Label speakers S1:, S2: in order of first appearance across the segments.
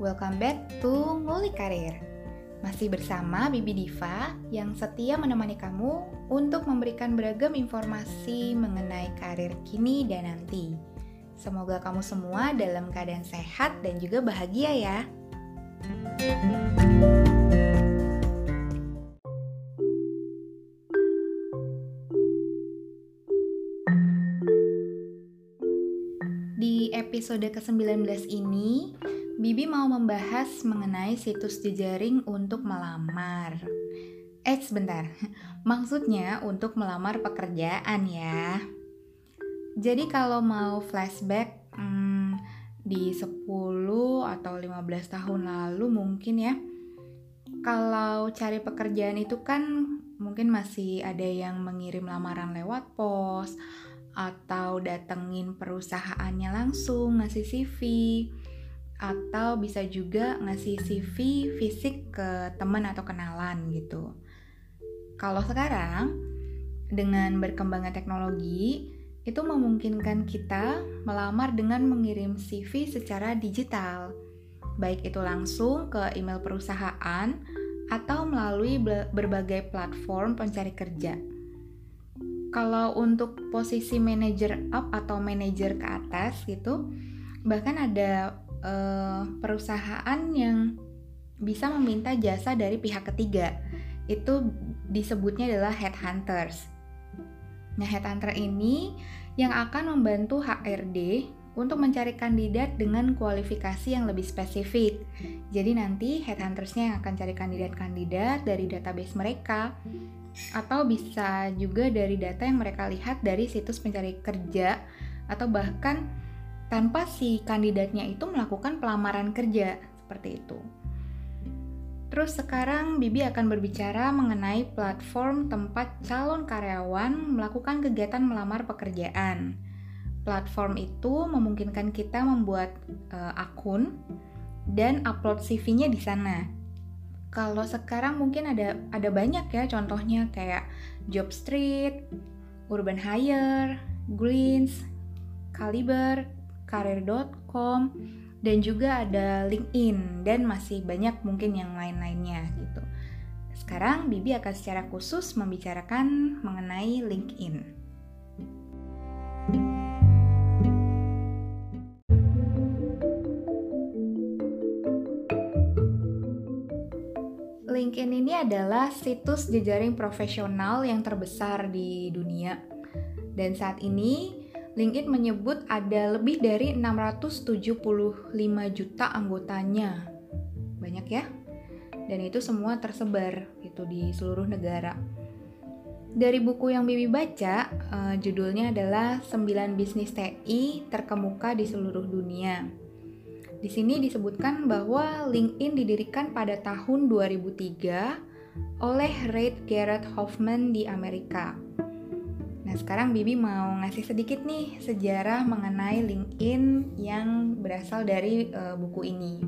S1: welcome back to Ngulik Karir. Masih bersama Bibi Diva yang setia menemani kamu untuk memberikan beragam informasi mengenai karir kini dan nanti. Semoga kamu semua dalam keadaan sehat dan juga bahagia ya. Di episode ke-19 ini, Bibi mau membahas mengenai situs jejaring untuk melamar. Eh, sebentar. Maksudnya untuk melamar pekerjaan ya. Jadi kalau mau flashback hmm, di 10 atau 15 tahun lalu mungkin ya. Kalau cari pekerjaan itu kan mungkin masih ada yang mengirim lamaran lewat pos atau datengin perusahaannya langsung ngasih CV atau bisa juga ngasih CV fisik ke teman atau kenalan gitu. Kalau sekarang dengan berkembangnya teknologi itu memungkinkan kita melamar dengan mengirim CV secara digital. Baik itu langsung ke email perusahaan atau melalui berbagai platform pencari kerja. Kalau untuk posisi manager up atau manager ke atas gitu, bahkan ada uh, perusahaan yang bisa meminta jasa dari pihak ketiga. Itu disebutnya adalah headhunters. Nah, headhunter ini yang akan membantu HRD untuk mencari kandidat dengan kualifikasi yang lebih spesifik. Jadi nanti headhuntersnya yang akan cari kandidat-kandidat dari database mereka atau bisa juga dari data yang mereka lihat dari situs pencari kerja atau bahkan tanpa si kandidatnya itu melakukan pelamaran kerja seperti itu. Terus sekarang Bibi akan berbicara mengenai platform tempat calon karyawan melakukan kegiatan melamar pekerjaan. Platform itu memungkinkan kita membuat uh, akun dan upload CV-nya di sana. Kalau sekarang mungkin ada ada banyak ya contohnya kayak Jobstreet, Urban Hire, Greens, Caliber, Karir.com, dan juga ada LinkedIn dan masih banyak mungkin yang lain-lainnya gitu. Sekarang Bibi akan secara khusus membicarakan mengenai LinkedIn. LinkedIn ini adalah situs jejaring profesional yang terbesar di dunia. Dan saat ini, LinkedIn menyebut ada lebih dari 675 juta anggotanya. Banyak ya? Dan itu semua tersebar gitu di seluruh negara. Dari buku yang Bibi baca, uh, judulnya adalah 9 bisnis TI terkemuka di seluruh dunia di sini disebutkan bahwa LinkedIn didirikan pada tahun 2003 oleh Reid Garrett Hoffman di Amerika. Nah, sekarang Bibi mau ngasih sedikit nih sejarah mengenai LinkedIn yang berasal dari uh, buku ini.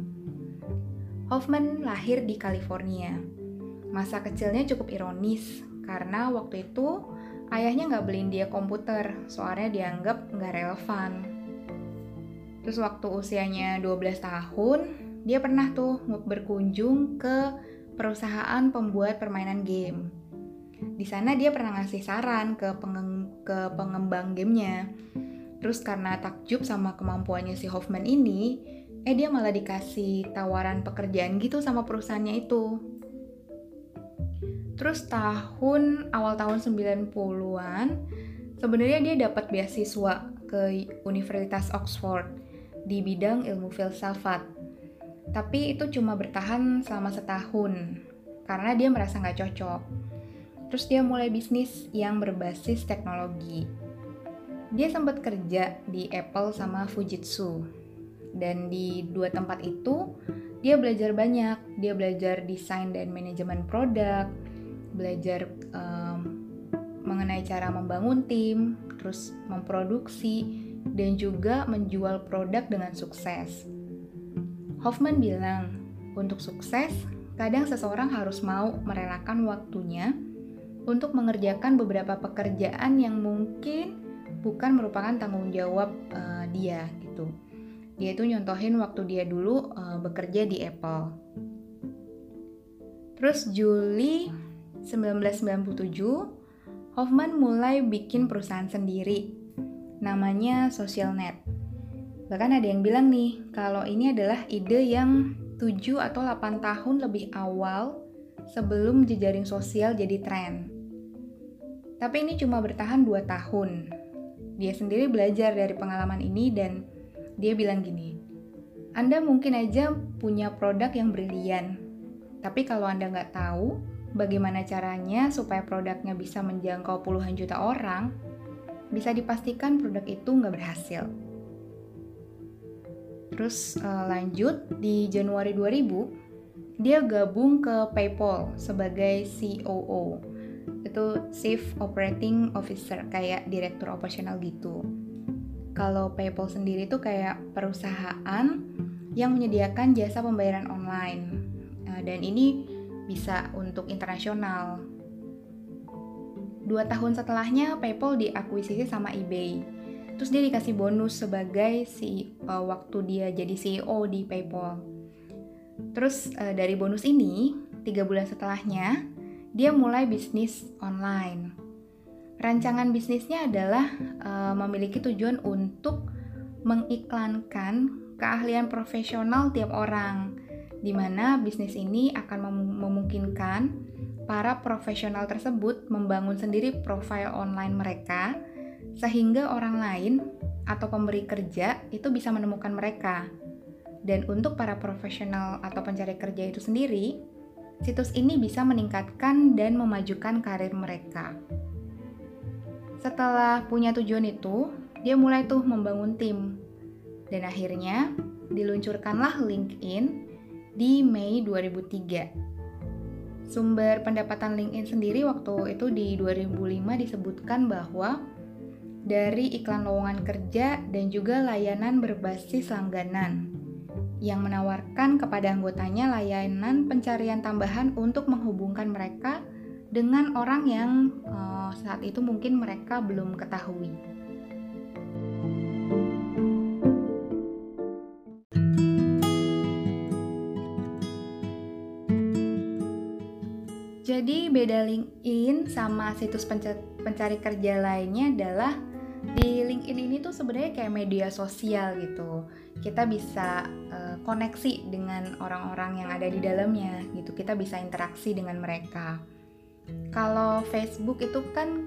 S1: Hoffman lahir di California. Masa kecilnya cukup ironis karena waktu itu ayahnya nggak beliin dia komputer, soalnya dianggap nggak relevan Terus waktu usianya 12 tahun, dia pernah tuh berkunjung ke perusahaan pembuat permainan game. Di sana dia pernah ngasih saran ke, pengeng ke pengembang gamenya. Terus karena takjub sama kemampuannya si Hoffman ini, eh dia malah dikasih tawaran pekerjaan gitu sama perusahaannya itu. Terus tahun awal tahun 90-an, sebenarnya dia dapat beasiswa ke Universitas Oxford di bidang ilmu filsafat. Tapi itu cuma bertahan selama setahun, karena dia merasa nggak cocok. Terus dia mulai bisnis yang berbasis teknologi. Dia sempat kerja di Apple sama Fujitsu. Dan di dua tempat itu, dia belajar banyak. Dia belajar desain dan manajemen produk, belajar um, mengenai cara membangun tim, terus memproduksi, dan juga menjual produk dengan sukses. Hoffman bilang, untuk sukses, kadang seseorang harus mau merelakan waktunya untuk mengerjakan beberapa pekerjaan yang mungkin bukan merupakan tanggung jawab uh, dia gitu. Dia itu nyontohin waktu dia dulu uh, bekerja di Apple. Terus Juli 1997, Hoffman mulai bikin perusahaan sendiri. Namanya SocialNet. Bahkan ada yang bilang nih, kalau ini adalah ide yang 7 atau 8 tahun lebih awal sebelum jejaring sosial jadi tren. Tapi ini cuma bertahan 2 tahun. Dia sendiri belajar dari pengalaman ini dan dia bilang gini, Anda mungkin aja punya produk yang brilian, tapi kalau Anda nggak tahu bagaimana caranya supaya produknya bisa menjangkau puluhan juta orang, bisa dipastikan produk itu nggak berhasil. Terus uh, lanjut, di Januari 2000, dia gabung ke PayPal sebagai COO. Itu Chief Operating Officer, kayak direktur operasional gitu. Kalau PayPal sendiri tuh kayak perusahaan yang menyediakan jasa pembayaran online. Nah, dan ini bisa untuk internasional. Dua tahun setelahnya, PayPal diakuisisi sama eBay. Terus dia dikasih bonus sebagai si uh, waktu dia jadi CEO di PayPal. Terus uh, dari bonus ini, tiga bulan setelahnya, dia mulai bisnis online. Rancangan bisnisnya adalah uh, memiliki tujuan untuk mengiklankan keahlian profesional tiap orang, di mana bisnis ini akan mem memungkinkan para profesional tersebut membangun sendiri profil online mereka, sehingga orang lain atau pemberi kerja itu bisa menemukan mereka dan untuk para profesional atau pencari kerja itu sendiri, situs ini bisa meningkatkan dan memajukan karir mereka. Setelah punya tujuan itu, dia mulai tuh membangun tim. Dan akhirnya diluncurkanlah LinkedIn di Mei 2003. Sumber pendapatan LinkedIn sendiri waktu itu di 2005 disebutkan bahwa dari iklan lowongan kerja dan juga layanan berbasis langganan yang menawarkan kepada anggotanya layanan pencarian tambahan untuk menghubungkan mereka dengan orang yang uh, saat itu mungkin mereka belum ketahui. Jadi beda LinkedIn sama situs pencari kerja lainnya adalah di LinkedIn ini tuh sebenarnya kayak media sosial gitu. Kita bisa uh, koneksi dengan orang-orang yang ada di dalamnya gitu. Kita bisa interaksi dengan mereka. Kalau Facebook itu kan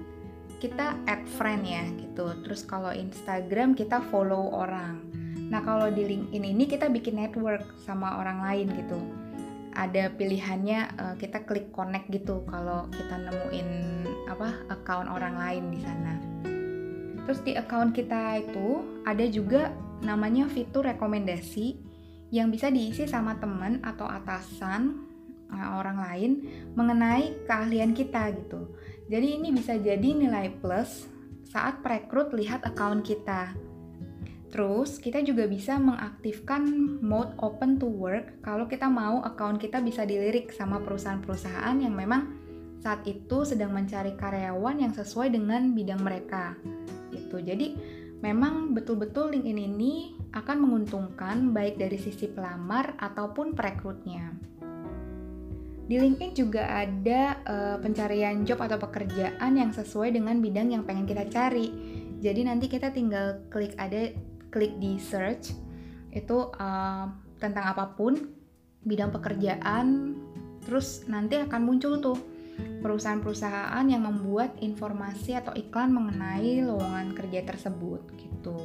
S1: kita add friend ya gitu. Terus kalau Instagram kita follow orang. Nah, kalau di LinkedIn ini kita bikin network sama orang lain gitu. Ada pilihannya uh, kita klik connect gitu kalau kita nemuin apa account orang lain di sana. Terus di account kita itu ada juga namanya fitur rekomendasi yang bisa diisi sama teman atau atasan eh, orang lain mengenai keahlian kita gitu. Jadi ini bisa jadi nilai plus saat perekrut lihat account kita. Terus kita juga bisa mengaktifkan mode open to work kalau kita mau account kita bisa dilirik sama perusahaan-perusahaan yang memang saat itu sedang mencari karyawan yang sesuai dengan bidang mereka gitu. Jadi memang betul-betul LinkedIn ini akan menguntungkan baik dari sisi pelamar ataupun perekrutnya. Di LinkedIn juga ada uh, pencarian job atau pekerjaan yang sesuai dengan bidang yang pengen kita cari. Jadi nanti kita tinggal klik ada klik di search itu uh, tentang apa pun bidang pekerjaan, terus nanti akan muncul tuh perusahaan-perusahaan yang membuat informasi atau iklan mengenai lowongan kerja tersebut gitu.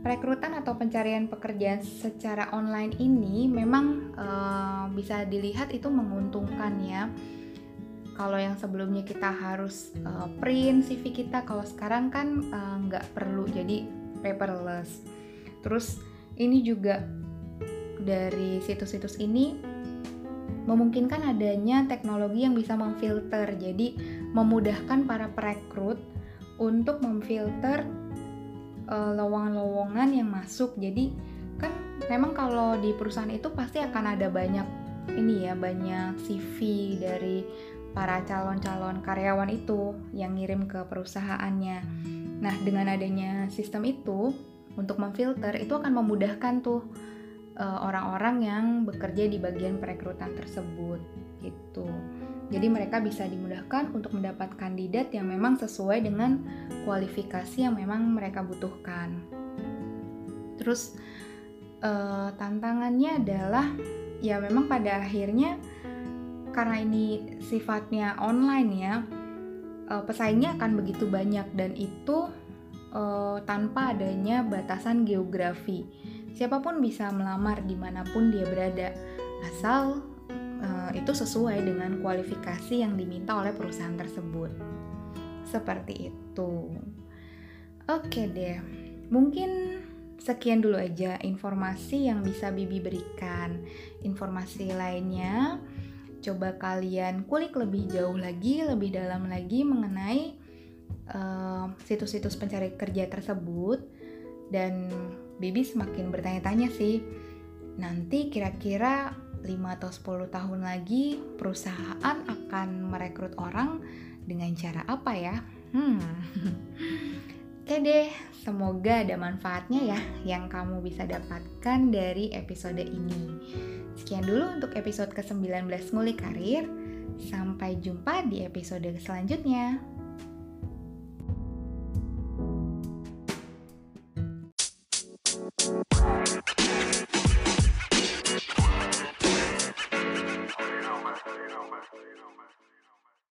S1: Perekrutan atau pencarian pekerjaan secara online ini memang uh, bisa dilihat itu menguntungkan ya. Kalau yang sebelumnya kita harus uh, print CV kita, kalau sekarang kan nggak uh, perlu jadi paperless. Terus ini juga dari situs-situs ini memungkinkan adanya teknologi yang bisa memfilter. Jadi memudahkan para perekrut untuk memfilter uh, lowongan-lowongan yang masuk. Jadi kan memang kalau di perusahaan itu pasti akan ada banyak ini ya, banyak CV dari para calon-calon karyawan itu yang ngirim ke perusahaannya. Nah, dengan adanya sistem itu untuk memfilter itu akan memudahkan tuh orang-orang uh, yang bekerja di bagian perekrutan tersebut gitu. Jadi mereka bisa dimudahkan untuk mendapat kandidat yang memang sesuai dengan kualifikasi yang memang mereka butuhkan. Terus uh, tantangannya adalah ya memang pada akhirnya karena ini sifatnya online ya, uh, pesaingnya akan begitu banyak dan itu uh, tanpa adanya batasan geografi. Siapa pun bisa melamar di mana pun dia berada, asal uh, itu sesuai dengan kualifikasi yang diminta oleh perusahaan tersebut. Seperti itu. Oke deh, mungkin sekian dulu aja informasi yang bisa Bibi berikan. Informasi lainnya, coba kalian kulik lebih jauh lagi, lebih dalam lagi mengenai situs situs-situs pencari kerja tersebut dan Bibi semakin bertanya-tanya sih nanti kira-kira 5 atau 10 tahun lagi perusahaan akan merekrut orang dengan cara apa ya? Hmm. Oke deh, semoga ada manfaatnya ya yang kamu bisa dapatkan dari episode ini. Sekian dulu untuk episode ke-19 Ngulik Karir. Sampai jumpa di episode selanjutnya.